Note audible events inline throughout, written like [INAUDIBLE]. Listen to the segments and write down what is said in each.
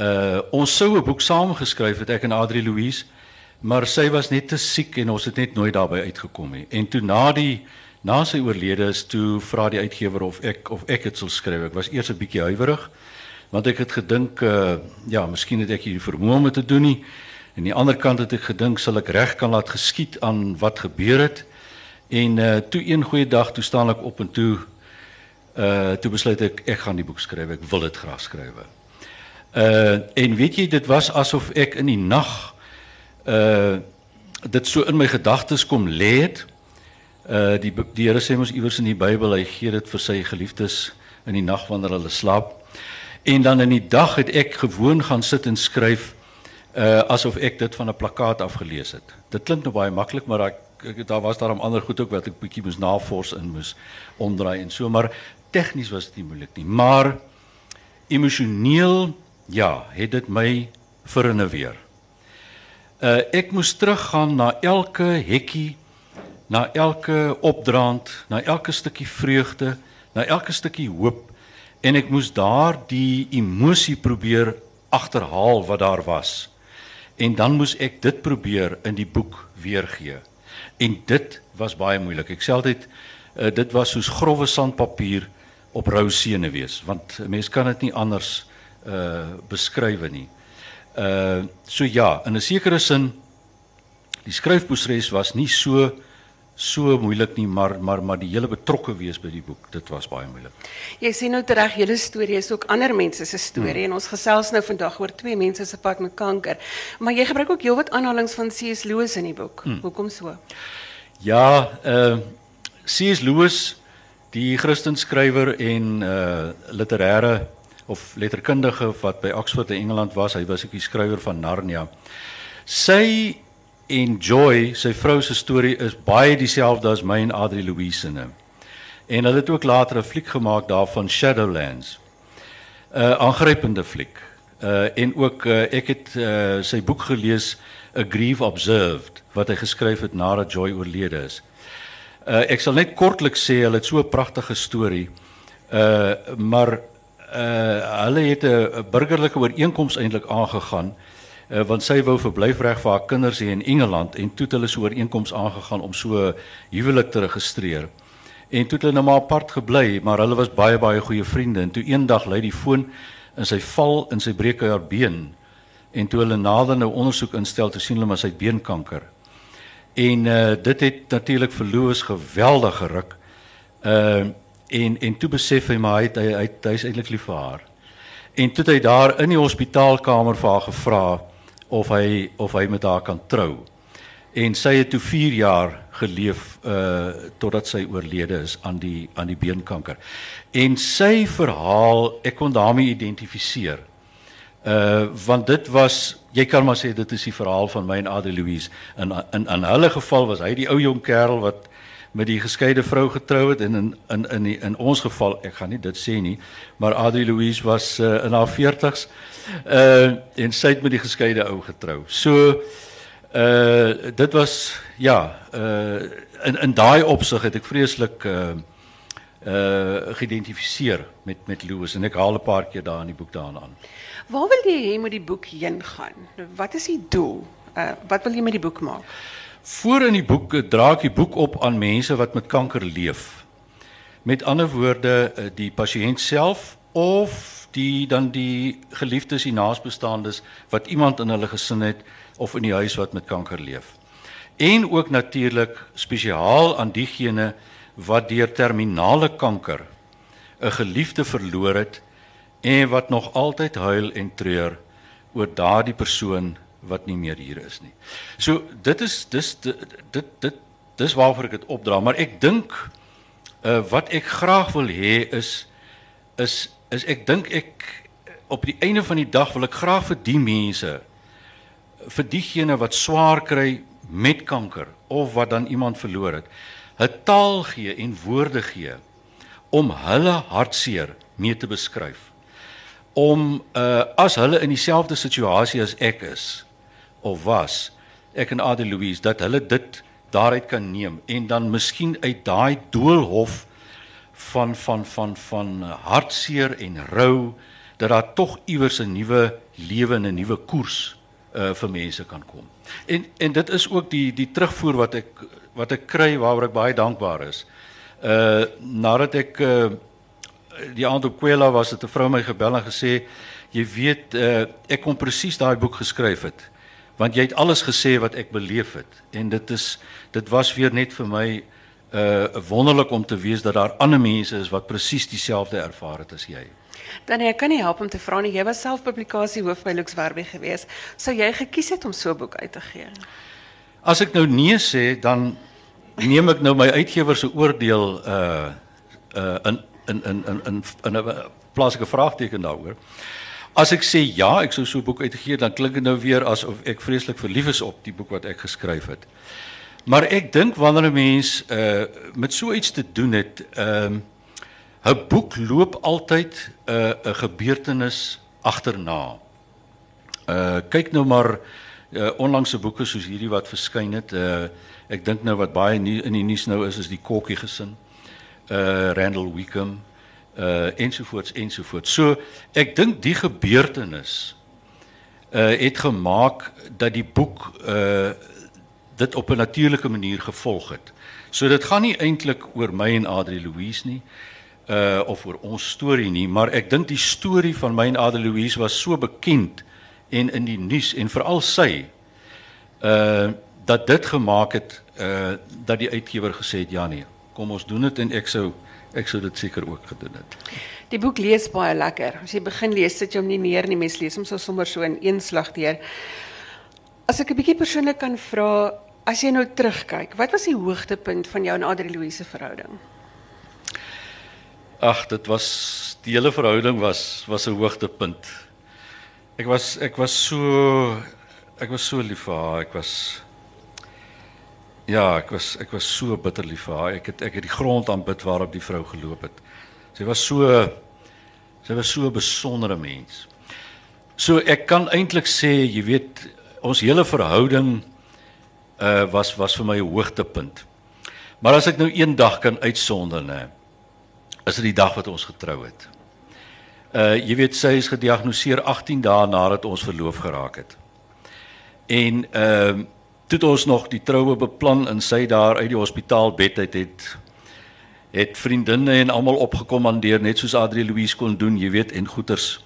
Uh ons sou 'n boek saam geskryf het ek en Adri Louise, maar sy was net te siek en ons het net nooit daarby uitgekom nie. En toe na die na sy oorlede is toe vra die uitgewer of ek of ek dit sal skryf. Ek was eers 'n bietjie huiwerig want ek het gedink uh ja, miskien het ek hier vermoë om te doen nie. En aan die ander kant het ek gedink sal ek reg kan laat geskied aan wat gebeur het. En uh toe een goeie dag toe staan ek op en toe uh toe besluit ek ek gaan die boek skryf. Ek wil dit graag skryf. Uh en weet jy dit was asof ek in die nag uh dit so in my gedagtes kom lê het. Uh die die Here sê mos iewers in die Bybel hy gee dit vir sy geliefdes in die nag wanneer hulle slaap. En dan in die dag het ek gewoon gaan sit en skryf uh asof ek dit van 'n plakkaat afgelees het. Dit klink nou baie maklik, maar ek daar was daar 'n ander goed ook wat ek bietjie moes navors in moes omdraai en so, maar tegnies was dit nie moeilik nie, maar emosioneel ja, het dit my verinneweer. Uh ek moes teruggaan na elke hekkie, na elke opdraand, na elke stukkie vreugde, na elke stukkie hoop en ek moes daar die emosie probeer agterhaal wat daar was. En dan moes ek dit probeer in die boek weergee. En dit was baie moeilik. Ek sê altyd uh, dit was soos grouwe sandpapier op rou sene wees, want 'n mens kan dit nie anders uh beskryf nie. Uh so ja, in 'n sekere sin die skryfproses was nie so so moeilik nie, maar maar maar die hele betrokke wees by die boek, dit was baie moeilik. Jy sien nou reg, julle storie is ook ander mense se storie hmm. en ons gesels nou vandag oor twee mense se pad met kanker. Maar jy gebruik ook heelwat aanhalinge van C.S. Lewis in die boek. Hmm. Hoekom so? Ja, uh C.S. Lewis, die Christenskrywer en uh literêre of letterkundige wat by Oxford in Engeland was, hy was ook die skrywer van Narnia. Sy en Joy, sy vrou se storie is baie dieselfde as my en Adri Louise se. En hulle het ook later 'n fliek gemaak daarvan Shadowlands. 'n uh, Aangrypende fliek. Uh en ook uh, ek het uh, sy boek gelees A Grief Observed wat hy geskryf het nadat Joy oorlede is. Uh ek sal net kortliks sê hulle het so 'n pragtige storie. Uh maar uh hulle het 'n burgerlike ooreenkoms eintlik aangegaan uh, want sy wou verblyfreg vir haar kinders hier in Engeland en toe het hulle so ooreenkoms aangegaan om so huwelik te registreer. En toe het hulle nou maar apart gebly, maar hulle was baie baie goeie vriende en toe eendag lei die foon in sy val in sy breek haar been en toe hulle nader nou ondersoek instel te sien hulle maar sy beenkanker. En uh dit het natuurlik verloos geweldig geruk. Uh en en toe besef hy maar hy hy, hy, hy is eintlik lief vir haar. En toe het hy daar in die hospitaalkamer vir haar gevra of hy of hy met haar kan trou. En sy het toe 4 jaar geleef uh totdat sy oorlede is aan die aan die beenkanker. En sy verhaal, ek kon daarmee identifiseer. Uh want dit was jy kan maar sê dit is die verhaal van my en Adie Louise. In in in hulle geval was hy die ou jong kerel wat met die geskeide vrou getrou het en in in in die, in ons geval ek gaan nie dit sê nie maar Adri Louise was uh, in haar 40s uh en sy het met die geskeide ou getrou. So uh dit was ja uh in in daai opsig het ek vreeslik uh uh geïdentifiseer met met Louis en ek haal 'n paar keer daar in die boek daaraan. Waar wil jy hê moet die boek heen gaan? Wat is die doel? Uh wat wil jy met die boek maak? Voor in die boek dra ek die boek op aan mense wat met kanker leef. Met ander woorde, eh, die pasiënt self of die dan die geliefdes en naasbestaandes wat iemand in hulle gesin het of in die huis wat met kanker leef. En ook natuurlik spesiaal aan diegene wat deur terminale kanker 'n geliefde verloor het en wat nog altyd huil en treur oor daardie persoon wat nie meer hier is nie. So dit is dis dit dit dit dis waarvoor ek dit opdra, maar ek dink uh, wat ek graag wil hê is is is ek dink ek op die einde van die dag wil ek graag vir die mense vir diegene wat swaar kry met kanker of wat dan iemand verloor het, 'n taal gee en woorde gee om hulle hartseer mee te beskryf. Om uh as hulle in dieselfde situasie as ek is, of was ek en Adie Louise dat hulle dit daaruit kan neem en dan miskien uit daai doolhof van van van van hartseer en rou dat daar tog iewers 'n nuwe lewe in 'n nuwe koers uh vir mense kan kom. En en dit is ook die die terugvoer wat ek wat ek kry waaroor ek baie dankbaar is. Uh nadat ek uh die aand op Kwela was het 'n vrou my gebel en gesê jy weet uh ek kon presies daai boek geskryf het want jy het alles gesê wat ek beleef het en dit is dit was weer net vir my uh wonderlik om te weet dat daar ander mense is wat presies dieselfde ervaar het as jy. Dan ek kan nie help om te vra nie. Jy was self publikasie hoof by Lux Werby geweest. Sou jy gekies het om so 'n boek uit te gee? As ek nou nee sê, dan neem ek nou my uitgewer se oordeel uh uh in in in in in 'n plaaslike vraagteken daaroor. As ek sê ja, ek sou so 'n boek uitgegee, dan klink dit nou weer asof ek vreeslik verlief is op die boek wat ek geskryf het. Maar ek dink wanneer 'n mens uh met so iets te doen het, ehm uh, 'n boek loop altyd 'n uh, 'n gebeurtenis agterna. Uh kyk nou maar uh, onlangse boeke soos hierdie wat verskyn het. Uh ek dink nou wat baie nie, in die nuus nou is is die Kokkie gesin. Uh Randall Wickham uh ensovoorts ensovoorts. So ek dink die gebeurtenis uh het gemaak dat die boek uh dit op 'n natuurlike manier gevolg het. So dit gaan nie eintlik oor my en Adri Louise nie uh of oor ons storie nie, maar ek dink die storie van my en Adri Louise was so bekend en in die nuus en veral sy uh dat dit gemaak het uh dat die uitgewer gesê het ja nee, kom ons doen dit en ek sou ek sou dit seker ook gedoen het. Die boek lees baie lekker. As jy begin lees, sit jy hom nie neer nie, mens lees hom so sommer so in een slag deur. As ek 'n bietjie persoonlik kan vra, as jy nou terugkyk, wat was die hoogtepunt van jou en Adri Louise verhouding? Ag, dit was die hele verhouding was was 'n hoogtepunt. Ek was ek was so ek was so lief vir haar. Ek was Ja, ek was ek was so bitter lief vir haar. Ek het ek het die grond aanbid waarop die vrou geloop het. Sy was so sy was so 'n besondere mens. So ek kan eintlik sê, jy weet, ons hele verhouding uh was was vir my 'n hoogtepunt. Maar as ek nou een dag kan uitsonder nê, is dit die dag wat ons getrou het. Uh jy weet sy is gediagnoseer 18 dae nadat ons verloof geraak het. En ehm uh, toe ons nog die troue beplan en sy daar uit die hospitaal bed uit het het vriendinne en almal opgekommandeer net soos Adri Louise kon doen, jy weet, en goeters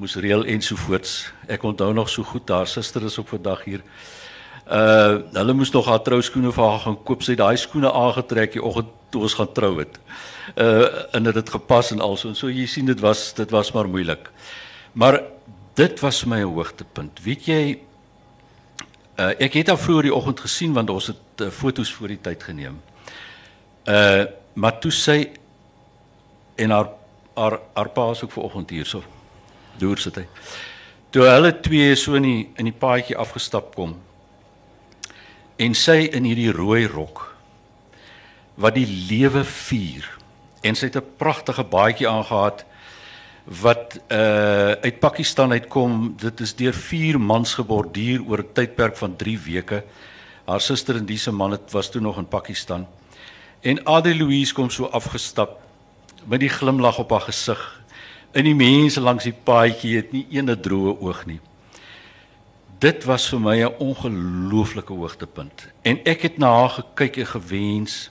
moes reël ensovoorts. Ek onthou nog so goed haar suster is op vandag hier. Uh hulle moes nog haar trouskoene vir haar gaan koop. Sy het daai skoene aangetrek die oggend toe ons gaan trou het. Uh en dit het gepas en also en so jy sien dit was dit was maar moeilik. Maar dit was vir my 'n hoogtepunt. Weet jy uh ek het haar vroeër die oggend gesien want ons het uh, foto's voor die tyd geneem. Uh maar toe sy en haar haar haar pa is ook vanoggend hier so. Deur sit hy. Toe hulle twee so in die in die paadjie afgestap kom en sy in hierdie rooi rok wat die lewe vier en sy het 'n pragtige baadjie aangetree wat uh uit Pakistan uitkom. Dit is deur vier mans geborduur oor 'n tydperk van 3 weke. Haar suster en diese man het was toe nog in Pakistan. En Adie Louise kom so afgestap met die glimlag op haar gesig in die mense langs die paadjie het nie eene droë oog nie. Dit was vir my 'n ongelooflike hoogtepunt. En ek het na haar gekyk en gewens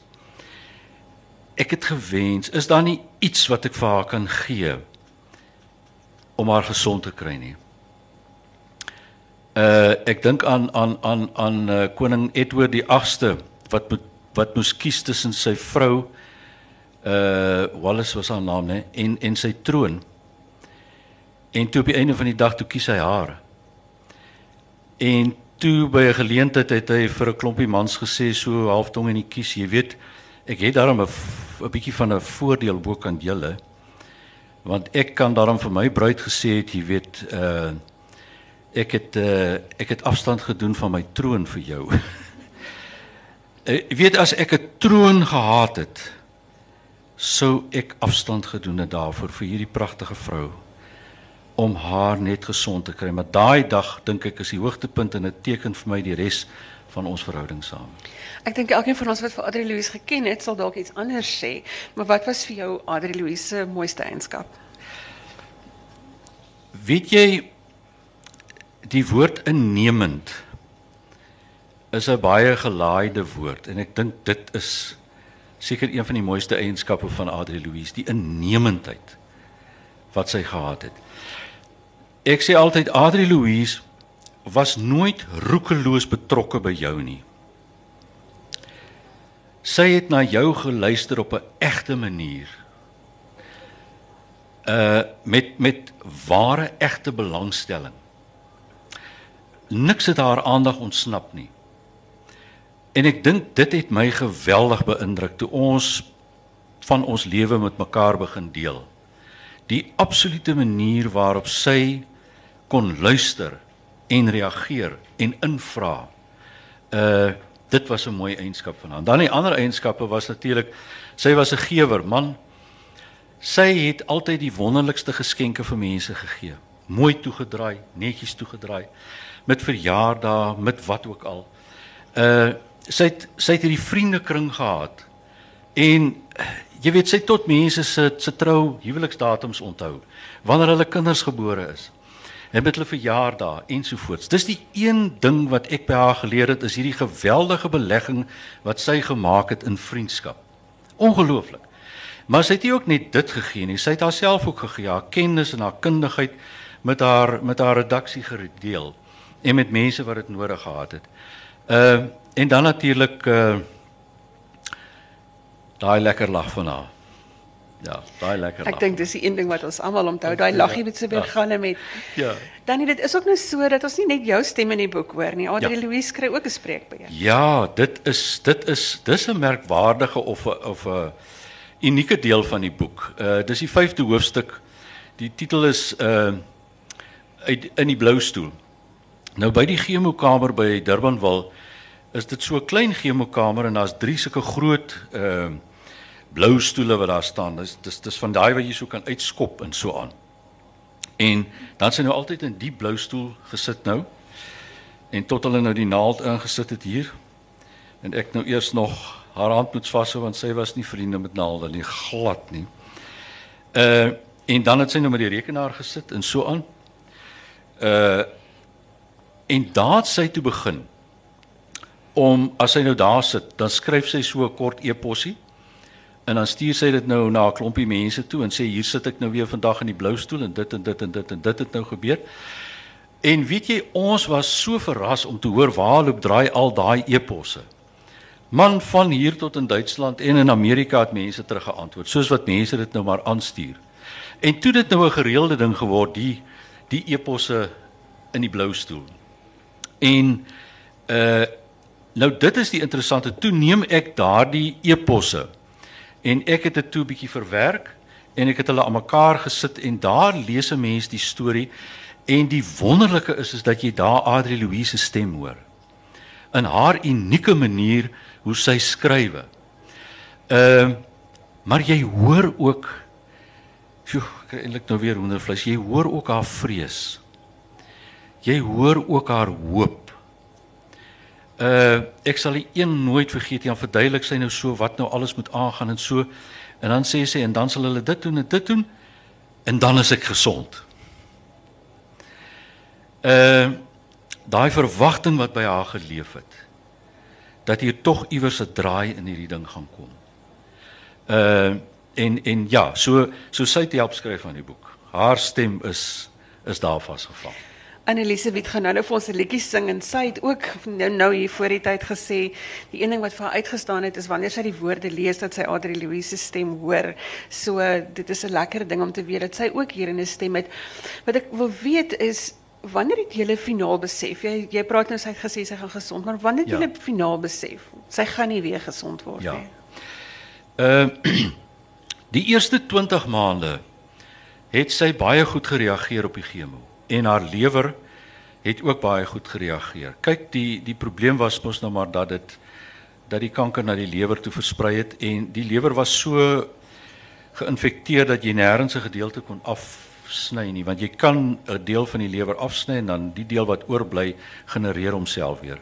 ek het gewens is daar nie iets wat ek vir haar kan gee om haar gesond te kry nie. Uh ek dink aan aan aan aan uh, koning Edward die 8ste wat moet, wat moes kies tussen sy vrou uh Wallace was haar naam nê en en sy troon. En toe op die einde van die dag toe kies hy haar. En toe by 'n geleentheid het hy vir 'n klompie mans gesê so halftong in die kies, jy weet, ek het daarom 'n 'n bietjie van 'n voordeel bo kan julle. Want ek kan daarom vir my bruid gesê het, jy weet, uh ek het uh ek het afstand gedoen van my troon vir jou. [LAUGHS] Ek uh, weet as ek 'n troon gehad het, sou ek afstand gedoen het daarvoor vir hierdie pragtige vrou om haar net gesond te kry. Maar daai dag dink ek is die hoogtepunt en dit teken vir my die res van ons verhouding saam. Ek dink elkeen van ons wat vir Adri Louise geken het, sal dalk iets anders sê, maar wat was vir jou Adri Louise se mooiste eienskap? Weet jy die woord innemend is 'n baie gelaaide woord en ek dink dit is seker een van die mooiste eienskappe van Adri Louise, die innemendheid wat sy gehad het. Ek sê altyd Adri Louise was nooit roekeloos betrokke by jou nie. Sy het na jou geluister op 'n egte manier. Uh met met ware egte belangstelling. Niks het haar aandag ontsnap nie. En ek dink dit het my geweldig beïndruk toe ons van ons lewe met mekaar begin deel. Die absolute manier waarop sy kon luister en reageer en invra. Uh dit was 'n mooi eienskap van haar. Dan die ander eienskappe was natuurlik sy was 'n gewer, man. Sy het altyd die wonderlikste geskenke vir mense gegee. Mooi toegedraai, netjies toegedraai met verjaardae, met wat ook al. Uh sy het sy het hierdie vriendekring gehad. En jy weet sy tot mense se se trou huweliksdatums onthou wanneer hulle kinders gebore is en met hulle verjaardae ensovoorts. Dis die een ding wat ek by haar geleer het is hierdie geweldige belegging wat sy gemaak het in vriendskap. Ongelooflik. Maar sy het nie ook net dit gegee nie. Sy het haarself ook gegee, haar kennis en haar kundigheid met haar met haar redaksie gedeel en met mense wat dit nodig gehad het. Uh en dan natuurlik uh daai lekker lag van haar. Ja, daai lekker. Ek dink dis die een ding wat ons almal onthou, daai laggie wat so weer gaan met. Ja. Dan dit is ook nou so dat ons nie net jou stem in die boek hoor nie. Adrie ja. Louise kry ook 'n spreekbeurt. Ja, dit is dit is dis 'n merkwaardige of 'n of 'n unieke deel van die boek. Uh dis die 5de hoofstuk. Die titel is uh uit in die blou stoel. Nou by die chemokamer by Durbanville is dit so 'n klein chemokamer en daar's drie sulke groot uh blou stoele wat daar staan. Dis dis dis van daai wat jy so kan uitskop en so aan. En dan sy nou altyd in die blou stoel gesit nou. En tot hulle nou die naald ingesit het hier. En ek nou eers nog haar hand moet vashou want sy was nie vriende met naalde nie, glad nie. Uh en dan het sy nou met die rekenaar gesit en so aan. Uh en daar het sy toe begin om as sy nou daar sit, dan skryf sy so 'n kort e-possie En dan stuur sy dit nou na 'n klompie mense toe en sê hier sit ek nou weer vandag in die blou stoel en dit en dit en dit en dit het nou gebeur. En weet jy ons was so verras om te hoor waar loop draai al daai eposse. Man van hier tot in Duitsland en in Amerika het mense teruggeantwoord soos wat mense dit nou maar aanstuur. En toe dit nou 'n gereelde ding geword die die eposse in die blou stoel. En uh nou dit is die interessante toe neem ek daardie eposse en ek het dit toe 'n bietjie verwerk en ek het hulle aan mekaar gesit en daar lees 'n mens die storie en die wonderlike is is dat jy daar Adri Louise se stem hoor in haar unieke manier hoe sy skrywe. Ehm uh, maar jy hoor ook Sjoe, ek kry eintlik nou weer hoendervleis. Jy hoor ook haar vrees. Jy hoor ook haar hoop. Uh ek sal die een nooit vergeet nie. Dan verduidelik sy nou so wat nou alles moet aangaan en so. En dan sê sy en dan sal hulle dit doen en dit doen en dan is ek gesond. Uh daai verwagting wat by haar geleef het dat hier tog iewers 'n draai in hierdie ding gaan kom. Uh en en ja, so so sy het help skryf van die boek. Haar stem is is daar vasgevang. Annelise Wit gaan nou, nou vir ons 'n liedjie sing en sy het ook nou nou hier voor die tyd gesê die een ding wat vir haar uitgestaan het is wanneer sy die woorde lees dat sy Adri Louise se stem hoor. So dit is 'n lekker ding om te weet dat sy ook hier in 'n stem het. Wat ek wil weet is wanneer het julle finaal besef? Jy jy praat nou sy het gesê sy gaan gesond, maar wanneer het ja. julle finaal besef? Sy gaan nie weer gesond word ja. nie. Ehm uh, [CLEARS THROAT] die eerste 20 maande het sy baie goed gereageer op die chemo en haar lewer het ook baie goed gereageer. Kyk, die die probleem was mos nou maar dat dit dat die kanker na die lewer toe versprei het en die lewer was so geïnfekteer dat jy nêrens 'n gedeelte kon afsny nie, want jy kan 'n deel van die lewer afsny en dan die deel wat oorbly genereer homself weer.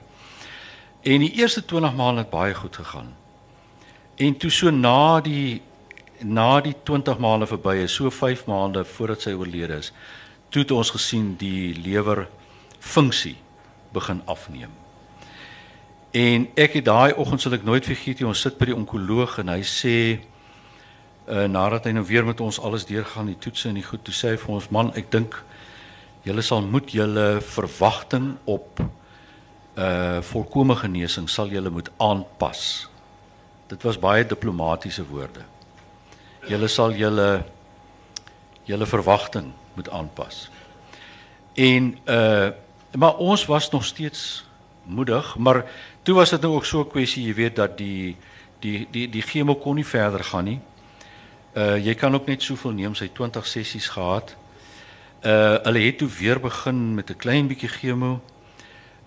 En die eerste 20 maande het baie goed gegaan. En toe so na die na die 20 maande verby is, so 5 maande voordat sy oorlede is, toe het ons gesien die lewer funksie begin afneem. En ek het daai oggend sal ek nooit vergeet nie, ons sit by die onkoloog en hy sê uh nadat hy nou weer met ons alles deurgaan, die toetse en die goed, toe sê hy vir ons man, ek dink julle sal moet julle verwagting op uh volkomme genesing sal julle moet aanpas. Dit was baie diplomatisiese woorde. Julle sal julle julle verwagting moet aanpas. En uh maar ons was nog steeds moedig, maar toe was dit nou ook so 'n kwessie, jy weet dat die die die die chemo kon nie verder gaan nie. Uh jy kan ook net soveel neem, sy 20 sessies gehad. Uh hulle het toe weer begin met 'n klein bietjie chemo.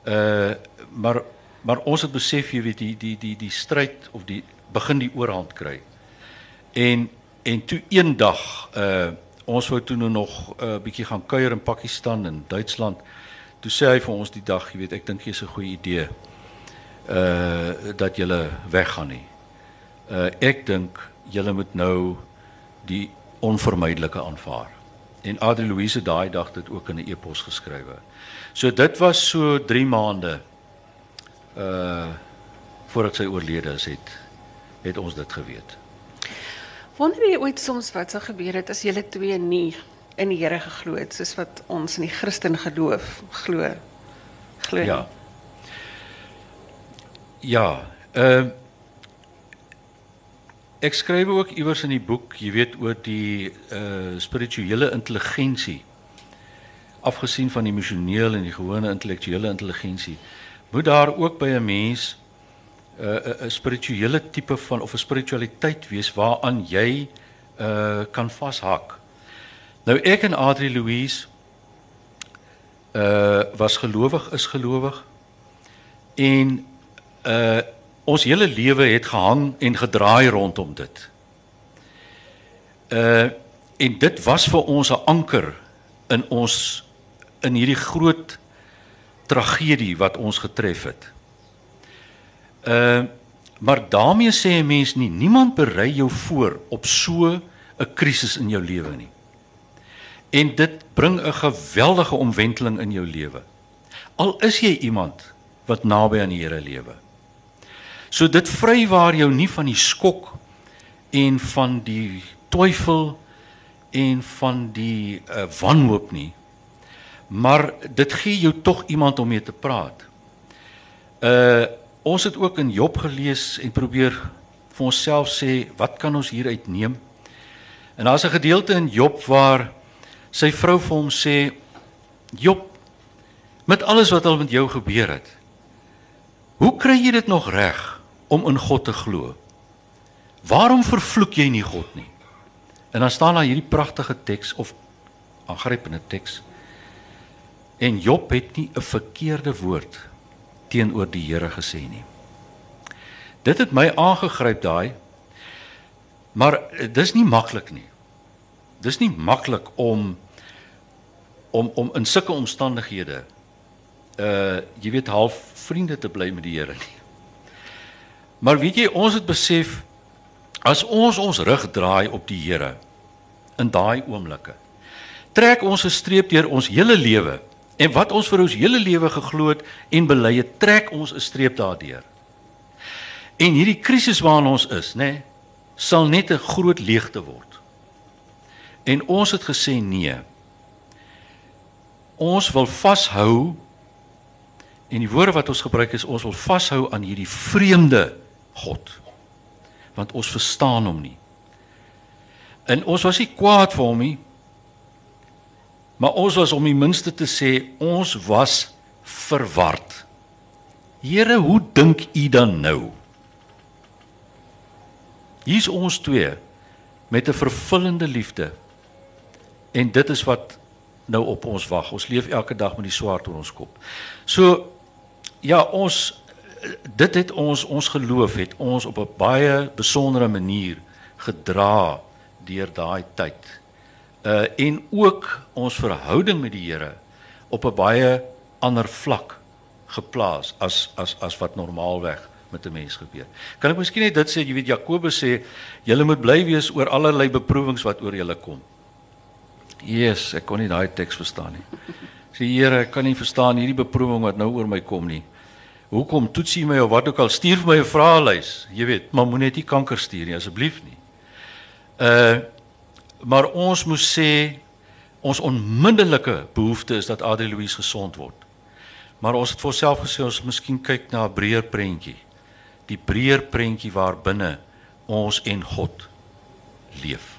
Uh maar maar ons het besef jy weet die die die die stryd of die begin die oorhand kry. En en toe eendag uh ons wou toe nou nog 'n uh, bietjie gaan kuier in Pakistan en Duitsland. Toe sê hy vir ons die dag, jy weet, ek dink jy's 'n goeie idee. Uh dat jy weggaan nie. Uh ek dink jy moet nou die onvermydelike aanvaar. En Adrie Louise daai dag dit ook in 'n e-pos geskrywe. So dit was so 3 maande uh voordat sy oorlede is het het ons dit geweet. Wonder jy ooit soms wat sou gebeur het as julle twee nie in die Here geglo het soos wat ons in die Christen geloof glo? Glo. Ja. Ja, ehm uh, ek skryf ook iewers in die boek, jy weet oor die uh spirituele intelligensie afgesien van die emosionele en die gewone intellektuele intelligensie moet daar ook by 'n mens 'n uh, 'n spirituele tipe van of 'n spiritualiteit wees waaraan jy uh kan vashak. Nou ek en Adri Louise uh was gelowig is gelowig en uh ons hele lewe het gehang en gedraai rondom dit. Uh en dit was vir ons 'n anker in ons in hierdie groot tragedie wat ons getref het. Uh maar daarmee sê 'n mens nie niemand berei jou voor op so 'n krisis in jou lewe nie. En dit bring 'n geweldige omwenteling in jou lewe. Al is jy iemand wat naby aan die Here lewe. So dit vrywaar jou nie van die skok en van die twyfel en van die uh, wanhoop nie. Maar dit gee jou tog iemand om mee te praat. Uh ons het ook in Job gelees en probeer vir onsself sê wat kan ons hieruit neem? En daar's 'n gedeelte in Job waar sy vrou vir hom sê Job met alles wat al met jou gebeur het. Hoe kry jy dit nog reg om in God te glo? Waarom vervloek jy nie God nie? En dan staan daar hierdie pragtige teks of aangrypende teks. En Job het nie 'n verkeerde woord teenoor die Here gesê nie. Dit het my aangegryp daai. Maar dis nie maklik nie. Dis nie maklik om om om in sulke omstandighede uh jy weet half vriende te bly met die Here nie. Maar weet jy ons het besef as ons ons rug draai op die Here in daai oomblikke trek ons 'n streep deur ons hele lewe En wat ons vir ons hele lewe geglo het en bely het, trek ons 'n streep daardeur. En hierdie krisis waarin ons is, nê, nee, sal net 'n groot leegte word. En ons het gesê nee. Ons wil vashou en die woorde wat ons gebruik is ons wil vashou aan hierdie vreemde God. Want ons verstaan hom nie. En ons was nie kwaad vir hom nie, Maar ons was om die minste te sê ons was verward. Here, hoe dink u dan nou? Hier's ons twee met 'n vervullende liefde. En dit is wat nou op ons wag. Ons leef elke dag met die swaard oor ons kop. So ja, ons dit het ons ons geloof het ons op 'n baie besondere manier gedra deur daai tyd uh en ook ons verhouding met die Here op 'n baie ander vlak geplaas as as as wat normaalweg met 'n mens gebeur. Kan ek miskien net dit sê, jy weet Jakobus sê julle moet bly wees oor allerlei beproewings wat oor julle kom. Jesus, ek kon nie daai teks verstaan nie. Sê Here, ek kan nie verstaan hierdie beproewing wat nou oor my kom nie. Hoekom toets U my of wat ook al? Stuur vir my 'n vraelys. Jy weet, maar moenie net nie kanker stuur nie asseblief nie. Uh maar ons moet sê ons onmiddellike behoefte is dat Adrie Louise gesond word. Maar ons het vir onsself gesê ons miskien kyk na 'n breër prentjie. Die breër prentjie waar binne ons en God leef.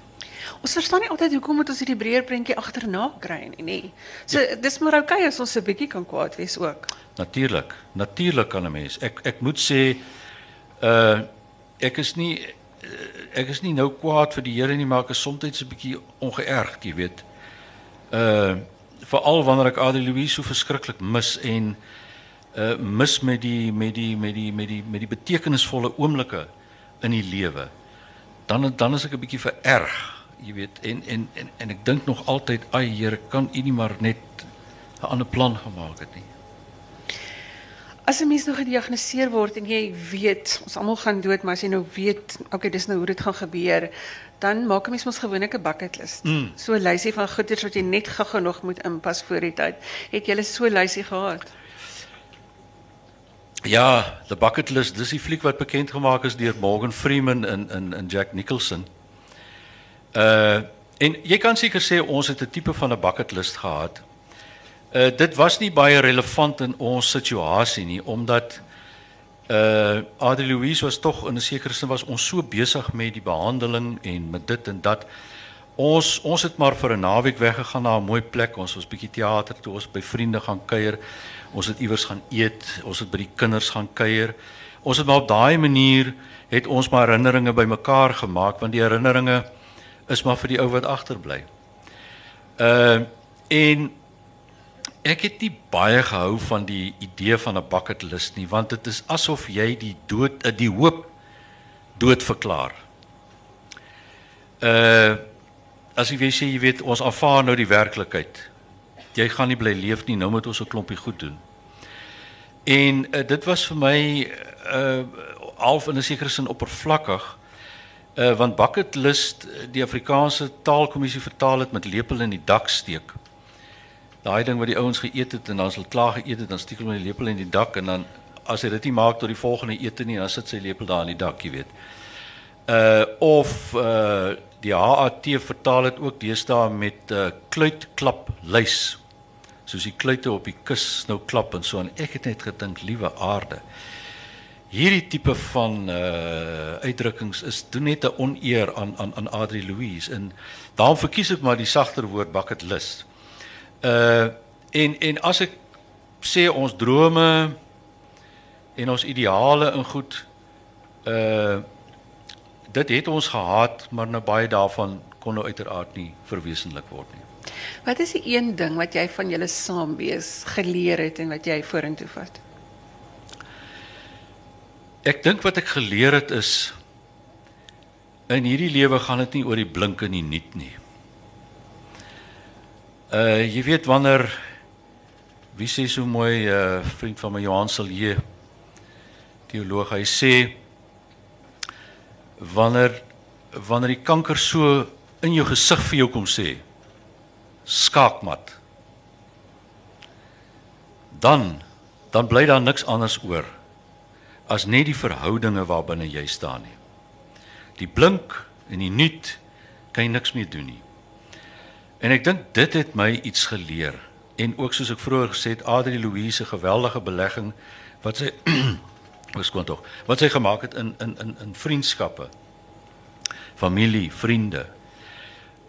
Ons verstaan nie altyd hoekom moet ons hierdie breër prentjie agterna kry nie, nê. So ja. dis maar oukei okay as ons 'n bietjie kan kwaad wees ook. Natuurlik. Natuurlik kan 'n mens. Ek ek moet sê uh ek is nie ek is nie nou kwaad vir die Here nie, maar ek is soms 'n bietjie ongeërgd, jy weet. Uh veral wanneer ek Adrie Louise so verskriklik mis en uh mis met die met die met die met die met die betekenisvolle oomblikke in die lewe. Dan dan is ek 'n bietjie vererg jy weet en en en en ek dink nog altyd ai Here kan u nie maar net 'n ander plan gemaak het nie. As 'n mens nou gediagnoseer word en jy weet ons almal gaan dood, maar as jy nou weet, okay, dis nou hoe dit gaan gebeur, dan maak 'n mens mos gewoonlik 'n bucket list. Mm. So 'n lysie van goeders wat jy net gou nog moet inpas voor die tyd. Het jy so 'n lysie gehad? Ja, The Bucket List, dis die fliek wat bekend gemaak is deur Morgan Freeman en en en Jack Nicholson. Uh en jy kan seker sê ons het 'n tipe van 'n bucket list gehad. Uh dit was nie baie relevant in ons situasie nie omdat uh Adrie Louise was tog in 'n sekere sin was ons so besig met die behandeling en met dit en dat ons ons het maar vir 'n naweek weggegaan na 'n mooi plek. Ons was bietjie teater toe, ons by vriende gaan kuier. Ons het iewers gaan eet, ons het by die kinders gaan kuier. Ons het maar op daai manier het ons maar herinneringe bymekaar gemaak want die herinneringe is maar vir die ou wat agterbly. Uh en ek het nie baie gehou van die idee van 'n bucket list nie want dit is asof jy die dood uh, die hoop dood verklaar. Uh as jy sê jy weet ons aanvaar nou die werklikheid. Jy gaan nie bly leef nie, nou moet ons 'n klompie goed doen. En uh, dit was vir my uh half in 'n sekere sin oppervlakkig Uh, want bucket list die Afrikaanse taalkommissie vertaal dit met lepel in die dak steek. Daai ding wat die ouens geëet het en dan as hulle klaar geëet het dan steek hulle met die lepel in die dak en dan as hy dit nie maak tot die volgende ete nie dan sit sy lepel daar in die dak, jy weet. Uh of uh die HAT vertaal dit ook deesdae met uh kluitklap lys. Soos die kluite op die kus nou klap en so en ek het net gedink liewe aarde hierdie tipe van uh uitdrukkings is doen net 'n oneer aan aan aan Adri Louise en daarom verkies ek maar die sagter woord bucket list. Uh en en as ek sê ons drome en ons ideale in goed uh dit het ons gehad maar nou baie daarvan kon nou uiteraard nie verwesenlik word nie. Wat is die een ding wat jy van julle saam wees geleer het en wat jy vorentoe vat? Ek dink wat ek geleer het is in hierdie lewe gaan dit nie oor die blink en die nuut nie. Uh jy weet wanneer wie sê so mooi 'n uh, vriend van my Johan Silje teoloog hy sê wanneer wanneer die kanker so in jou gesig vir jou kom sê skaakmat dan dan bly daar niks anders oor as net die verhoudinge waarbinne jy staan nie. Die blink en die nuut kan jy niks meer doen nie. En ek dink dit het my iets geleer. En ook soos ek vroeër gesê het Adri Louise se geweldige belegging wat sy [CLEARS THROAT] was kon tog? Wat sy gemaak het in in in in vriendskappe. Familie vriende.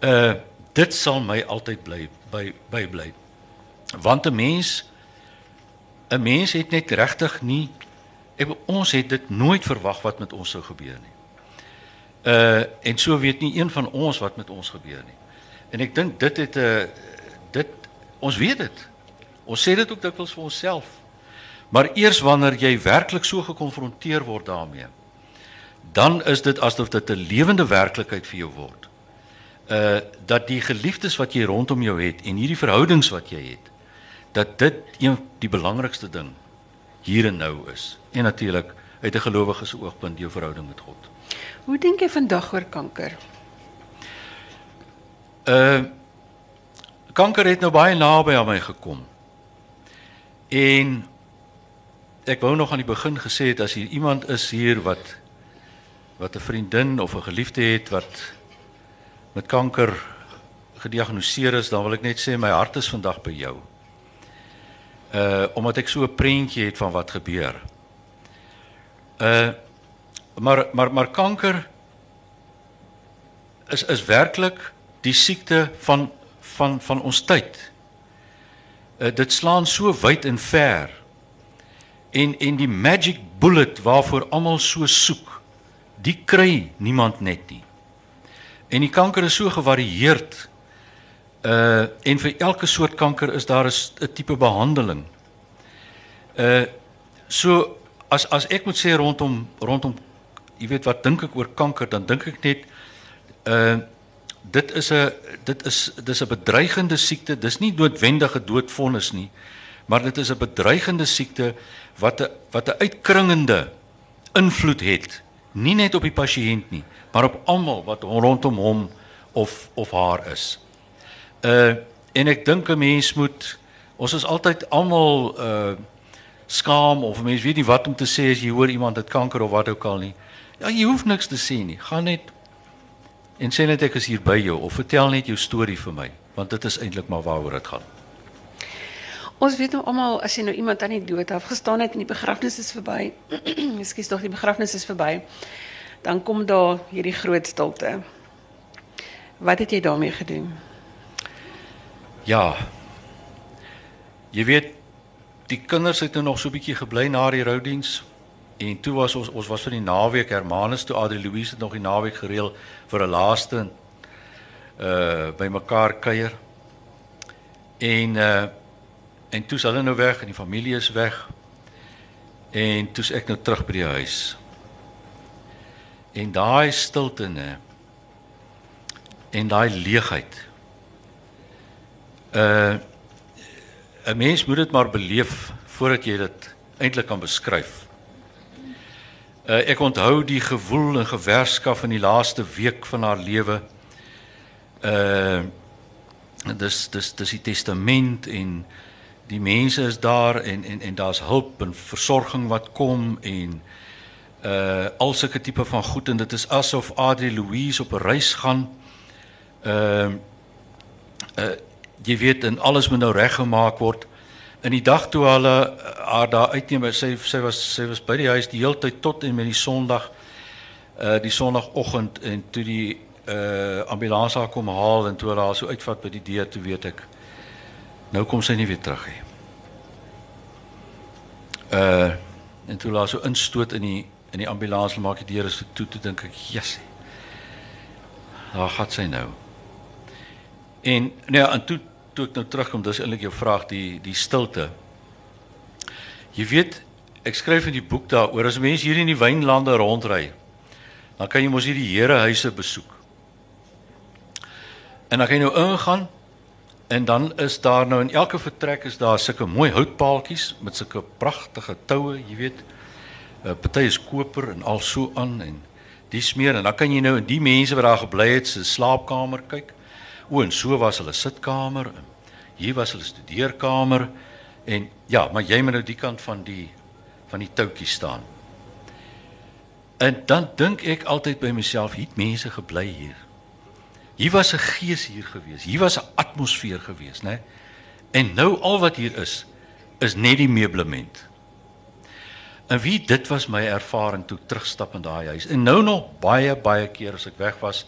Uh dit sal my altyd bly by by bly want 'n mens 'n mens het net regtig nie Ek ons het dit nooit verwag wat met ons sou gebeur nie. Uh en so weet nie een van ons wat met ons gebeur nie. En ek dink dit het 'n uh, dit ons weet dit. Ons sê dit ook dikwels vir onsself. Maar eers wanneer jy werklik so gekonfronteer word daarmee, dan is dit asof dit 'n lewende werklikheid vir jou word. Uh dat die geliefdes wat jy rondom jou het en hierdie verhoudings wat jy het, dat dit een die belangrikste ding hier en nou is. En natuurlik uit 'n gelowige se oogpunt jou verhouding met God. Hoe dink jy vandag oor kanker? Uh kanker het nou baie naby aan my gekom. En ek wou nog aan die begin gesê het as hier iemand is hier wat wat 'n vriendin of 'n geliefde het wat met kanker gediagnoseer is, dan wil ek net sê my hart is vandag by jou. Uh omdat ek so 'n prentjie het van wat gebeur. Uh maar maar maar kanker is is werklik die siekte van van van ons tyd. Uh dit slaan so wyd en ver. En en die magic bullet waarvoor almal so soek, die kry niemand net nie. En die kanker is so gevarieerd. Uh en vir elke soort kanker is daar 'n tipe behandeling. Uh so as as ek moet sê rondom rondom jy weet wat dink ek oor kanker, dan dink ek net uh dit is 'n dit is dis 'n bedreigende siekte. Dis nie noodwendige doodvonnis nie, maar dit is 'n bedreigende siekte wat 'n wat 'n uitkringende invloed het, nie net op die pasiënt nie, maar op almal wat rondom hom of of haar is. Uh en ek dink 'n mens moet ons is altyd almal uh skaam of mense weet nie wat om te sê as jy hoor iemand het kanker of wat ook al nie. Ja, jy hoef niks te sê nie. Gaan net en sê net ek is hier by jou of vertel net jou storie vir my, want dit is eintlik maar waaroor dit gaan. Ons weet nou almal as jy nou iemand aan die dood afgestaan het en die begrafnis is verby. [CLEARS THROAT] Ekskuus tog die begrafnis is verby. Dan kom daar hierdie groot stilte. Wat het jy daarmee gedoen? Ja. Jy weet die kinders het nou nog so 'n bietjie gebly na die roudiens en toe was ons ons was vir die naweek Hermanus toe Adri Louise het nog die naweek gereël vir 'n laaste uh by mekaar kuier. En uh en toe is hulle nou weg en die familie is weg. En toe's ek nou terug by die huis. En daai stilte nê. En daai leegheid. Uh 'n mens moet dit maar beleef voordat jy dit eintlik kan beskryf. Uh ek onthou die gewoel en gewerskaf in die laaste week van haar lewe. Uh dis dis dis die testament en die mense is daar en en en daar's hulp en versorging wat kom en uh al sulke tipe van goed en dit is asof Adri Louise op 'n reis gaan. Uh uh jy weet en alles moet nou reggemaak word. In die dag toe hulle haar daar uitneem, sy sy was sy was by die huis die hele tyd tot en met die Sondag uh die Sondagoggend en toe die uh ambulans haar kom haal en toe hulle haar so uitvat by die deur toe weet ek nou kom sy nie weer terug nie. Uh en toe laat so instoot in die in die ambulans maak die deure so toe toe dink ek jessie. Daar gaan sy nou. En nee, en toe toe ek nou terugkom, dis eintlik jou vraag die die stilte. Jy weet, ek skryf in die boek daaroor as mense hier in die wynlande rondry, dan kan jy mos hierdie herehuise besoek. En dan kan jy nou ingaan en dan is daar nou in elke vertrek is daar sulke mooi houtpaaltjies met sulke pragtige toue, jy weet. uh, Party is koper en al so aan en die smeer en dan kan jy nou in die mense wat daar gebly het se slaapkamer kyk. O, en so was hulle sitkamer hier was hulle studeerkamer en ja, maar jy moet nou die kant van die van die toutjie staan. En dan dink ek altyd by myself, hier het mense gebly hier. Hier was 'n gees hier gewees. Hier was 'n atmosfeer gewees, né? En nou al wat hier is, is net die meublement. En wie dit was my ervaring toe terugstap in daai huis. En nou nog baie baie keer as ek weg was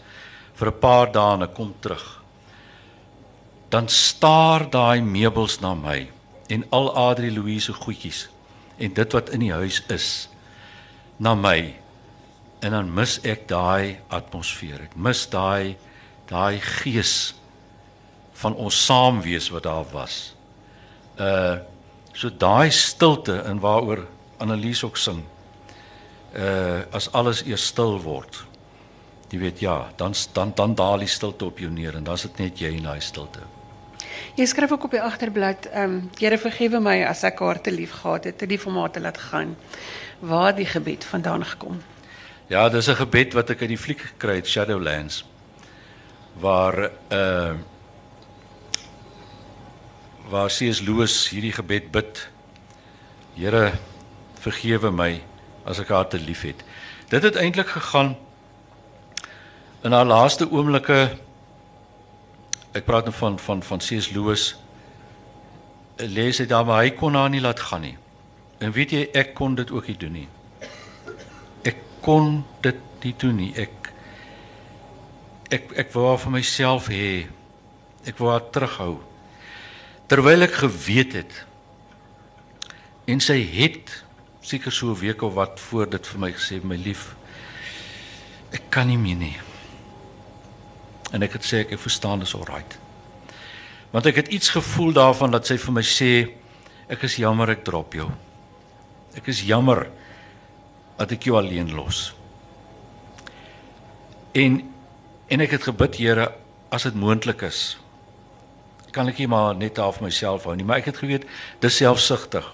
vir 'n paar dae en ek kom terug. Dan staar daai meubels na my en al Adri Louise goedjies en dit wat in die huis is na my. En dan mis ek daai atmosfeer. Ek mis daai daai gees van ons saam wees wat daar was. Uh so daai stilte in waaroor Annelies ook sing. Uh as alles eers stil word. Jy weet ja, dan dan dan daal die stilte op jou neer en dan's dit net jy in daai stilte. Jy skryf ook op die agterblad, ehm um, Here vergewe my as ek haar te lief gehad het, te lief om haar te laat gaan. Waar het die gebed vandaan gekom? Ja, dis 'n gebed wat ek uit die fliek gekry het, Shadowlands waar uh waar C.S. Lewis hierdie gebed bid Here, vergewe my as ek haar te liefhet. Dit het eintlik gegaan in haar laaste oomblikke ek praat nou van van van C.S. Lewis lees hy daar maar hy kon haar nie laat gaan nie. En weet jy ek kon dit ook nie doen nie. Ek kon dit nie doen nie. Ek ek ek wou haar vir myself hê. Ek wou haar terughou. Terwyl ek geweet het en sy het seker so 'n week of wat voor dit vir my gesê my lief ek kan nie meer nie. En ek het sê ek, ek verstaan dis alright. Want ek het iets gevoel daarvan dat sy vir my sê ek is jammer ek drop jou. Ek is jammer dat ek jou alleen los. En en ek het gebid Here as dit moontlik is kan ek nie maar net af myself hou nie, maar ek het geweet dis selfsugtig.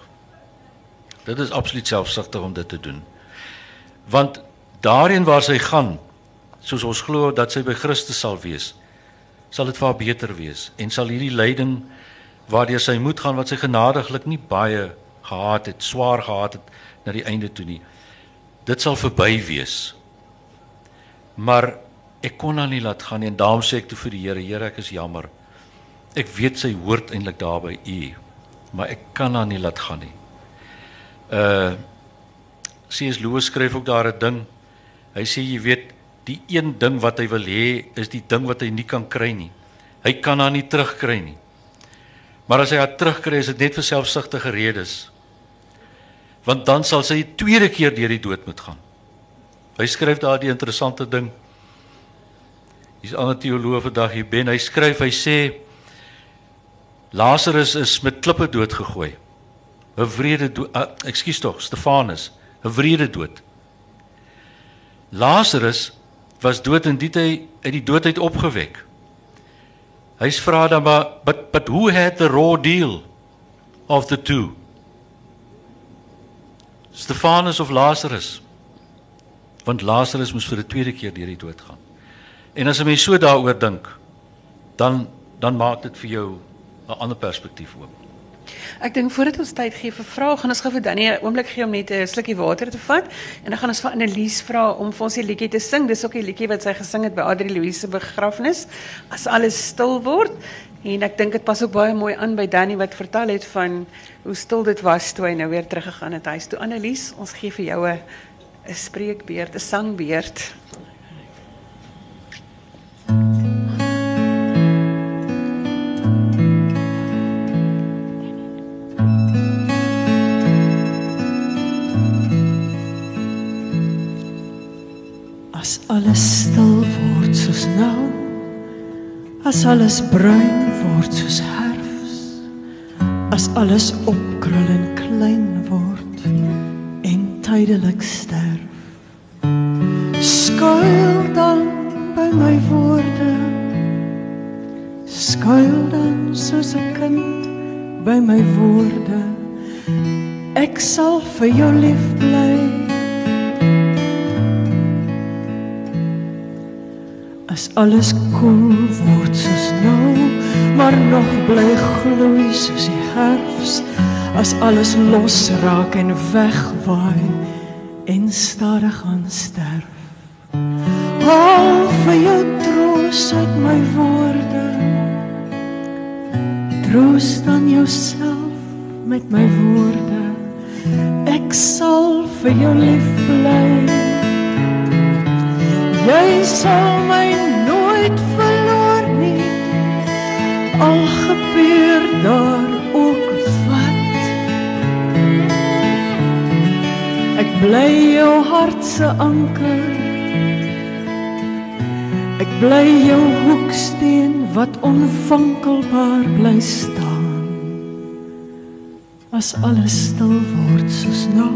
Dit is absoluut selfsugtig om dit te doen. Want daarin waar sy gaan, soos ons glo dat sy by Christus sal wees, sal dit vir haar beter wees en sal hierdie lyding waardeur sy moet gaan wat sy genadiglik nie baie gehad het, swaar gehad het na die einde toe nie. Dit sal verby wees. Maar ek kon haar nie laat gaan nie en daarom sê ek toe vir die Here, Here, ek is jammer. Ek weet sy hoort eintlik daar by U, maar ek kan haar nie laat gaan nie. Uh C.S. Lewis skryf ook daar 'n ding. Hy sê jy weet, die een ding wat hy wil hê is die ding wat hy nie kan kry nie. Hy kan haar nie terugkry nie. Maar as hy haar terugkry, is dit net vir selfsugtige redes. Want dan sal sy tweede keer deur die dood moet gaan. Hy skryf daar die interessante ding. Hier's ander teoloog vandag hier Ben. Hy skryf, hy sê Lazarus is met klippe doodgegooi. 'n Wrede dood, uh, ekskuus tog, Stefanus, 'n wrede dood. Lazarus was dood en dit hy uit die dood uit opgewek. Hy's vra dan maar but but who had the raw deal of the two? Stefanus of Lazarus? Want Lazarus moes vir 'n tweede keer deur die dood gaan. En as 'n mens so daaroor dink, dan dan maak dit vir jou 'n ander perspektief oop. Ek dink voordat ons tyd gee vir vrae, gaan ons gou vir Danny 'n oomblik gee om net 'n slukkie water te vat en dan gaan ons vir Annelies vra om vir ons liedjie te sing. Dis ook 'n liedjie wat sy gesing het by Adri Louise se begrafnis. As alles stil word en ek dink dit pas ook baie mooi aan by Danny wat vertel het van hoe stil dit was toe hy nou weer teruggegaan het huis toe. Annelies, ons gee vir jou 'n spreekbeurt, 'n. As alles stil word soos nou As alles bruin word soos herfs As alles opkrul en klein word en tydelik sterf Skuil dan by my woorde. Skuil dan soos 'n kind by my woorde. Ek sal vir jou lief bly As alles koel word soos nou, maar nog bly gloei soos die herfs, as alles los raak en wegwaai en stadig aan sterf. Haal vir jou troos uit my woorde. Troos dan jouself met my woorde. Ek sal vir jou lief bly. Jy sal my nooit verloor nie. Al gebeur daar ook wat. Ek bly jou hart se anker. Ek bly jou hoeksteen wat onvankelbaar bly staan. As alles stil word soos nou.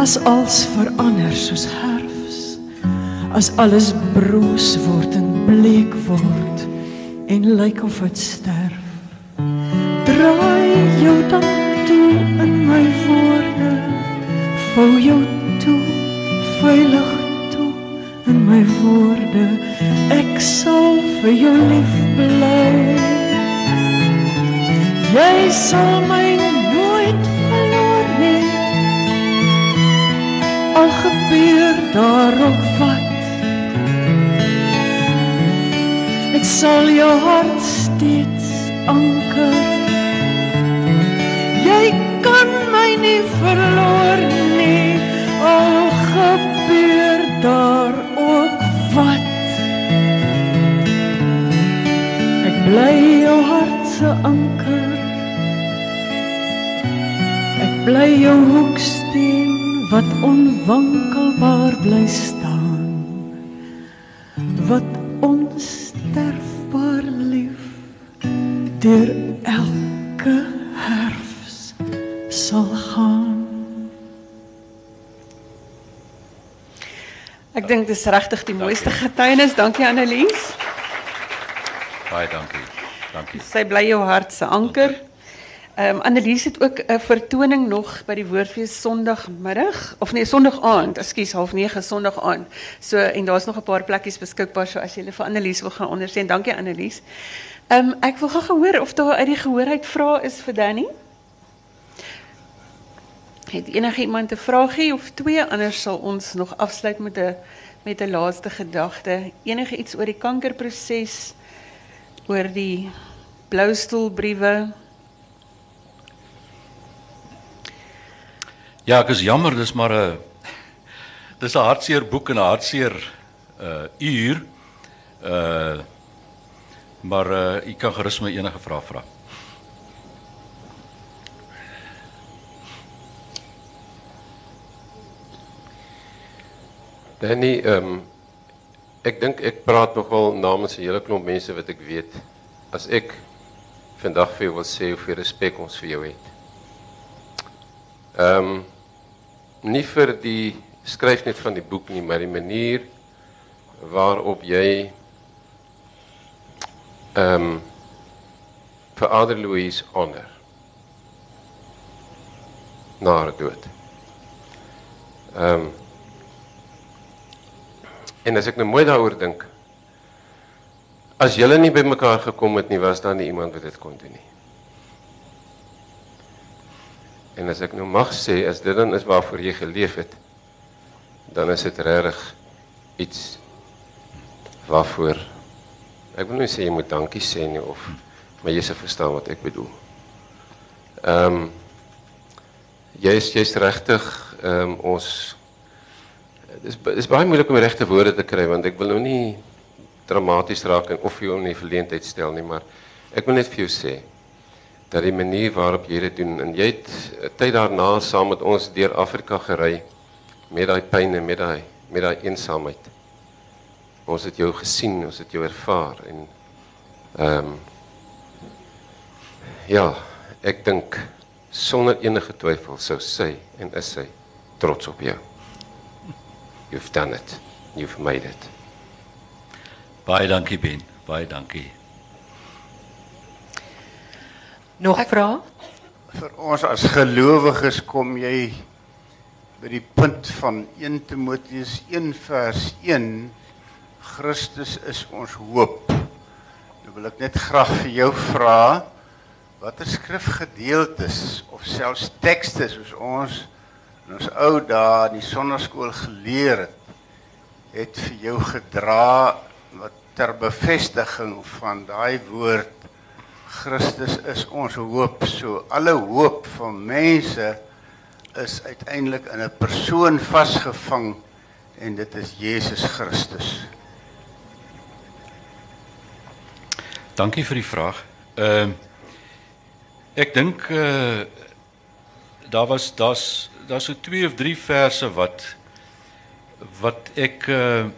As als verander soos herfs as alles broos word en bleek word en lyk of dit sterf. Draai jou dan toe in my woorde, vou jou toe veilig toe in my woorde. Ek sal vir jou lief bly. Jy sal my nooit verloor nie. Al gebeur daar ook wat sal jou hart steeds anker. Jy kan my nie verloor nie, al gebeur daar ook wat. Ek bly jou hart se anker. Ek bly jou hoeksteen wat onwankelbaar bly staan. Dis regtig die mooiste getuienis. Dankie Annelies. Baie dankie. Dankie. Sy bly jou hart se anker. Ehm um, Annelies het ook 'n vertoning nog by die Woordfees Sondagmiddag of nee Sondag aand, ekskuus, half 9 Sondag aand. So en daar's nog 'n paar plekkies beskikbaar so as jy vir Annelies wil gaan ondersteun. Dankie Annelies. Ehm um, ek wil gou gehoor of daar uit die gehoor uit vra is vir Danny. Het enige iemand 'n vraagie of twee anders sal ons nog afsluit met 'n met 'n laaste gedagte. Enige iets oor die kankerproses, oor die bloustoelbriewe. Ja, ek is jammer, dis maar 'n dis 'n hartseer boek en 'n hartseer uh uur. Uh maar uh u kan gerus my enige vraag vra. Danny, um, ek dink ek praat nogal namens 'n hele klomp mense wat ek weet. As ek vandag vir jou wil sê hoeveel respek ons vir jou het. Ehm um, nie vir die skryf net van die boek nie, maar die manier waarop jy ehm um, vir Ader Louise honor. Na haar dood. Ehm um, En as ek nou mooi daaroor dink, as julle nie by mekaar gekom het nie, was daar nie iemand wat dit kon doen nie. En as ek nou mag sê, as dit dan is waarvoor jy geleef het, dan is dit regtig iets waarvoor ek wil nie sê jy moet dankie sê nie of maar jy se verstaan wat ek bedoel. Ehm um, jy is jy's regtig ehm um, ons dis dis baie moeilik om die regte woorde te kry want ek wil nou nie dramaties raak en of jy in die verleentheid stel nie, maar ek wil net vir jou sê dat die manier waarop jy dit doen en jy het tyd daarna saam met ons deur Afrika gery met daai pyn en met daai met daai eensaamheid. Ons het jou gesien, ons het jou ervaar en ehm um, ja, ek dink sonder enige twyfel sou sy en is sy trots op jou. You've done it. You've made it. Baie dankie Ben. Baie dankie. Nog vrae? Vir ons as gelowiges kom jy by die punt van 1 Timoteus 1 vers 1 Christus is ons hoop. Nou wil ek net graag vir jou vra watter skrifgedeeltes of selfs tekste soos ons in ons ou dae die sonnaskool geleer het het vir jou gedra wat ter bevestiging van daai woord Christus is ons hoop. So alle hoop van mense is uiteindelik in 'n persoon vasgevang en dit is Jesus Christus. Dankie vir die vraag. Ehm uh, ek dink eh uh, daar was daar's daar's so twee of drie verse wat wat ek uh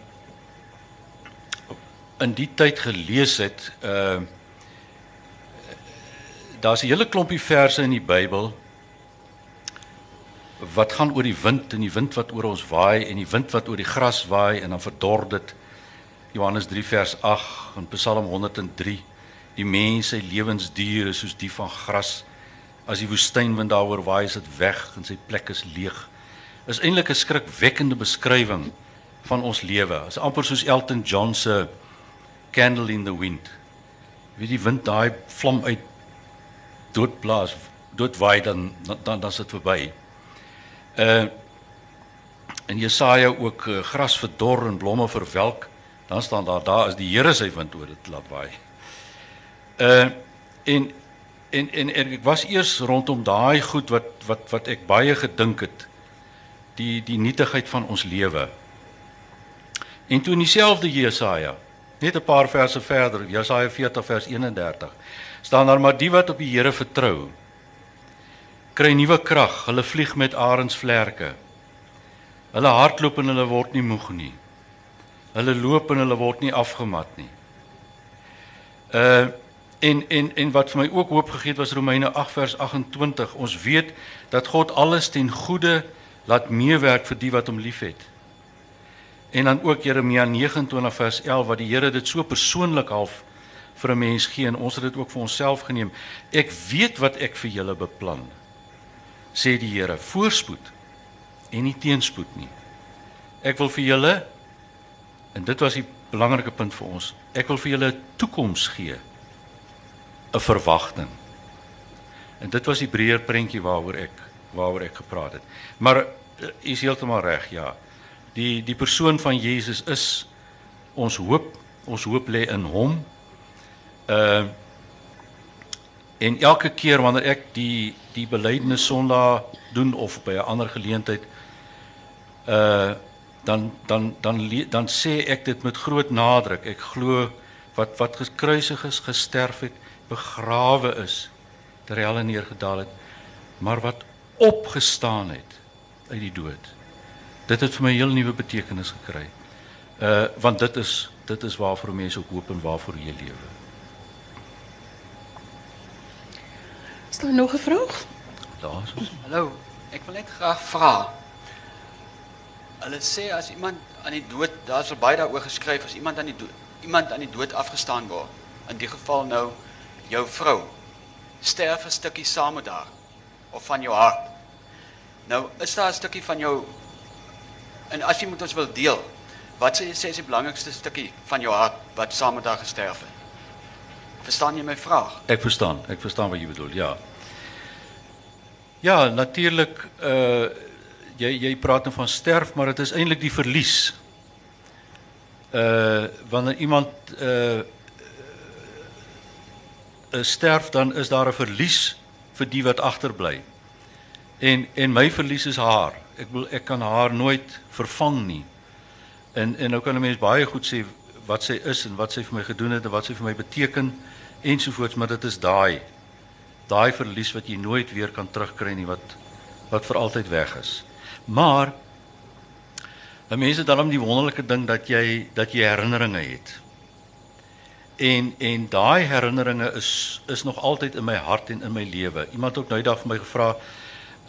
in die tyd gelees het. Uh daar's 'n hele klompie verse in die Bybel wat gaan oor die wind en die wind wat oor ons waai en die wind wat oor die gras waai en dan verdor dit Johannes 3 vers 8 en Psalm 103 die mense lewensdier is soos die van gras as die woestynwind daaroor waai is dit weg en sy plek is leeg is eintlik 'n skrikwekkende beskrywing van ons lewe is amper soos Elton John se Candle in the Wind wie die wind daai vlam uit doodblaas, doodwaai dan dan dan is dit verby. Uh in Jesaja ook uh, gras verdor en blomme verwelk, dan staan daar daar is die Here sy wind oor dit laat waai. Uh en en en ek was eers rondom daai goed wat wat wat ek baie gedink het die die nietigheid van ons lewe. En toe in dieselfde Jesaja, net 'n paar verse verder, Jesaja 40 vers 31, staan daar maar die wat op die Here vertrou, kry nuwe krag, hulle vlieg met arensvlerke. Hulle hardloop en hulle word nie moeg nie. Hulle loop en hulle word nie afgemat nie. Uh en en en wat vir my ook hoop gegee het was Romeine 8 vers 28. Ons weet dat God alles ten goeie laat meewerk vir die wat hom liefhet. En dan ook Jeremia 29 vers 11 wat die Here dit so persoonlik half vir 'n mens gee en ons het dit ook vir onsself geneem. Ek weet wat ek vir julle beplan. Sê die Here, voorspoed en nie teenspoed nie. Ek wil vir julle en dit was die belangrike punt vir ons. Ek wil vir julle 'n toekoms gee. 'n Verwagting. En dit was die breër prentjie waaroor ek waaroor ek gepraat het. Maar uh, is heeltemal reg, ja. Die die persoon van Jesus is ons hoop. Ons hoop lê in hom. Uh en elke keer wanneer ek die die belydenis Sondag doen of by 'n ander geleentheid uh dan dan dan dan sê ek dit met groot nadruk. Ek glo wat wat gekruisig is, gesterf het, begrawe is, terwyl hy neergedaal het, maar wat opgestaan het uit die dood. Dit het vir my 'n heel nuwe betekenis gekry. Uh want dit is dit is waarvoor mense ook hoop en waarvoor jy lewe. Is daar nog 'n vraag? Daar's ons. Hallo, ek wil net graag vra. Hulle sê as iemand aan die dood, daar's baie daaroor geskryf as iemand aan die dood, iemand aan die dood afgestaan word. In die geval nou jou vrou sterf 'n stukkie saam met haar of van jou hart. Nou is daar 'n stukkie van jou en as jy moet ons wil deel, wat sê jy sê is die belangrikste stukkie van jou hart wat saam met haar gesterf het? Verstaan jy my vraag? Ek verstaan, ek verstaan wat jy bedoel. Ja. Ja, natuurlik uh jy jy praat nou van sterf, maar dit is eintlik die verlies. Uh wanneer iemand uh, sterf dan is daar 'n verlies vir die wat agterbly. En en my verlies is haar. Ek wil ek kan haar nooit vervang nie. En en nou kan 'n mens baie goed sê wat sy is en wat sy vir my gedoen het en wat sy vir my beteken ensovoorts, maar dit is daai daai verlies wat jy nooit weer kan terugkry nie wat wat vir altyd weg is. Maar 'n mens het dan die wonderlike ding dat jy dat jy herinneringe het. En en daai herinneringe is is nog altyd in my hart en in my lewe. Iemand het ook nou eendag vir my gevra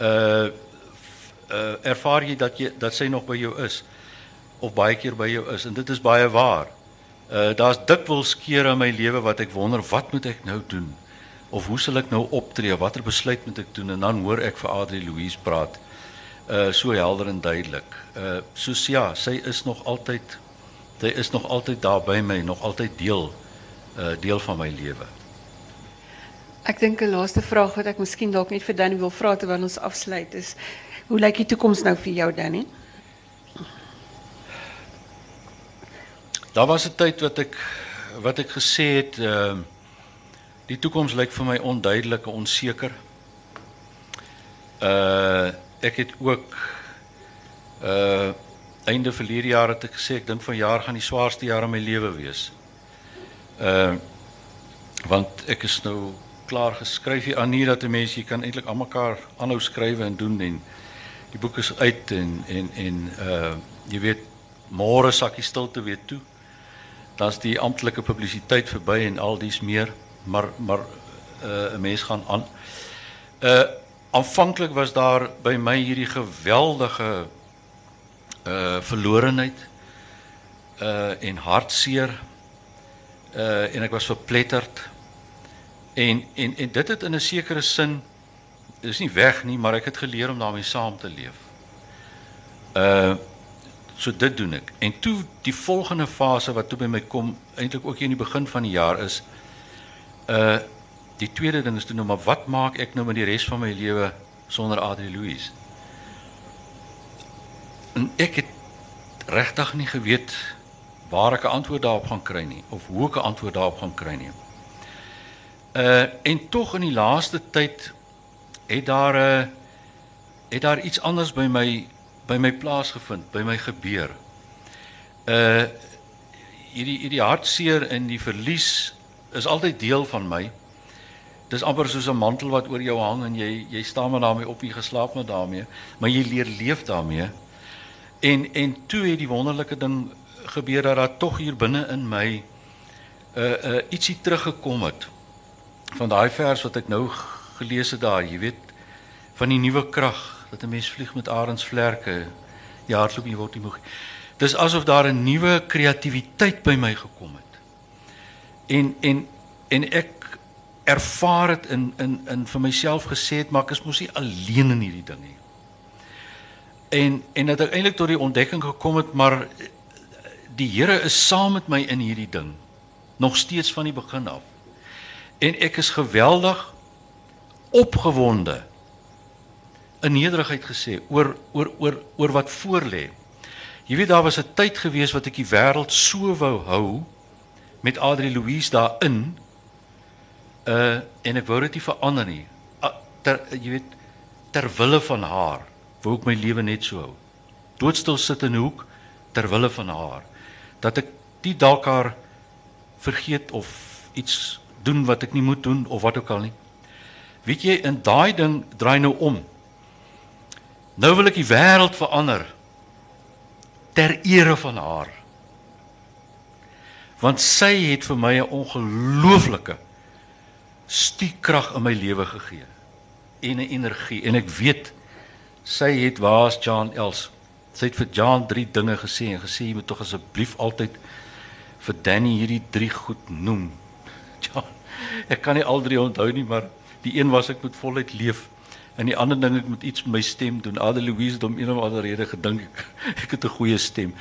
uh uh ervaar jy dat jy dat sy nog by jou is of baie keer by jou is en dit is baie waar. Uh daar's dikwels kere in my lewe wat ek wonder wat moet ek nou doen? Of hoe sal ek nou optree? Watter besluit moet ek doen? En dan hoor ek vir Adri Louise praat. Uh so helder en duidelik. Uh soos ja, sy is nog altyd sy is nog altyd daar by my, nog altyd deel uh deel van my lewe. Ek dink 'n laaste vraag wat ek miskien dalk net vir Danny wil vra terwyl ons afsluit is hoe lyk die toekoms nou vir jou Danny? Daar was 'n tyd wat ek wat ek gesê het ehm uh, die toekoms lyk vir my onduidelik en onseker. Uh ek het ook uh einde verlede jaar het ek gesê ek dink vanjaar gaan die swaarste jaar in my lewe wees. Uh want ek is nou klaar geskryf hier aan nie dat 'n mens jy kan eintlik almekaar aanhou skrywe en doen en die boek is uit en en en uh jy weet môre sakkie stilte weer toe. Dan's die amptelike publisiteit verby en al dies meer, maar maar uh 'n mens gaan aan. Uh aanvanklik was daar by my hierdie geweldige uh verlorenheid uh en hartseer uh en ek was verpletterd en en en dit het in 'n sekere sin dis nie weg nie maar ek het geleer om daarmee saam te leef. Uh so dit doen ek. En toe die volgende fase wat toe by my kom eintlik ook hier in die begin van die jaar is uh die tweede ding is toe nou maar wat maak ek nou met die res van my lewe sonder Adri Louise? En ek het regtig nie geweet waar ek 'n antwoord daarop gaan kry nie of hoe ek 'n antwoord daarop gaan kry nie. Uh en tog in die laaste tyd het daar 'n uh, het daar iets anders by my by my plaasgevind, by my gebeur. Uh hierdie hierdie hartseer en die verlies is altyd deel van my. Dis amper soos 'n mantel wat oor jou hang en jy jy staan met daarmee op, jy geslaap met daarmee, maar jy leer leef daarmee. En en toe het die wonderlike ding gebeur dat daar tog hier binne in my 'n uh, uh ietsie teruggekom het van daai vers wat ek nou gelees het daar, jy weet, van die nuwe krag dat 'n mens vlieg met arensvlerke. Ja, hardloop jy word nie moeg. Dis asof daar 'n nuwe kreatiwiteit by my gekom het. En en en ek ervaar dit in in in vir myself gesê het maar ek is mos nie alleen in hierdie ding nie. En en dat ek eintlik tot die ontdekking gekom het maar die Here is saam met my in hierdie ding nog steeds van die begin af. En ek is geweldig opgewonde in nederigheid gesê oor oor oor oor wat voor lê. Jy weet daar was 'n tyd gewees wat ek die wêreld so wou hou met Adri Louise daarin. Uh en ek wou dit nie verander nie. Ter jy weet ter wille van haar wou ek my lewe net so hou. Doodstil sit in 'n hoek ter wille van haar. Dat ek die dalk haar vergeet of iets doen wat ek nie moet doen of wat ook al nie. Weet jy in daai ding draai nou om. Nou wil ek die wêreld verander ter ere van haar. Want sy het vir my 'n ongelooflike stiekkrag in my lewe gegee en 'n energie en ek weet sy het waar's John Els. Sy het vir John drie dinge gesê en gesê jy moet tog asseblief altyd vir Danny hierdie drie goed noem. [LAUGHS] John, ek kan nie al drie onthou nie, maar die een was ek moet voluit leef. En die ander ding ek moet iets met my stem doen. Ade Louise het om een of ander rede gedink ek [LAUGHS] ek het 'n goeie stem.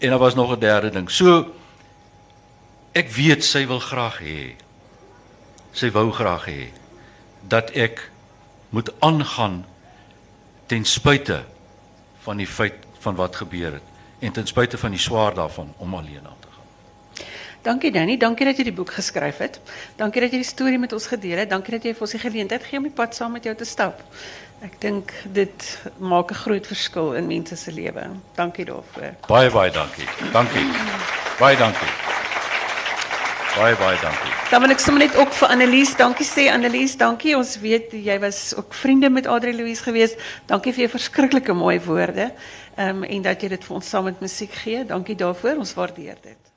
En daar was nog 'n derde ding. So ek weet sy wil graag hê. Sy wou graag hê dat ek moet aangaan ten spyte van die feit van wat gebeur het en ten spyte van die swaar daarvan om alleen aan te gaan. Dankie Danny, dankie dat jy die boek geskryf het. Dankie dat jy die storie met ons gedeel het. Dankie dat jy vir ons die geleentheid gee om die pad saam met jou te stap. Ek dink dit maak 'n groot verskil in mense se lewe. Dankie daarvoor. Baie baie dankie. Dankie. Baie dankie. Baie baie dankie. Dan wil ek sommer net ook vir Annelies dankie sê. Annelies, dankie. Ons weet jy was ook vriende met Adri Louise geweest. Dankie vir jou verskriklike mooi woorde. Ehm en dat jy dit vir ons saam met musiek gee. Dankie daarvoor. Ons waardeer dit.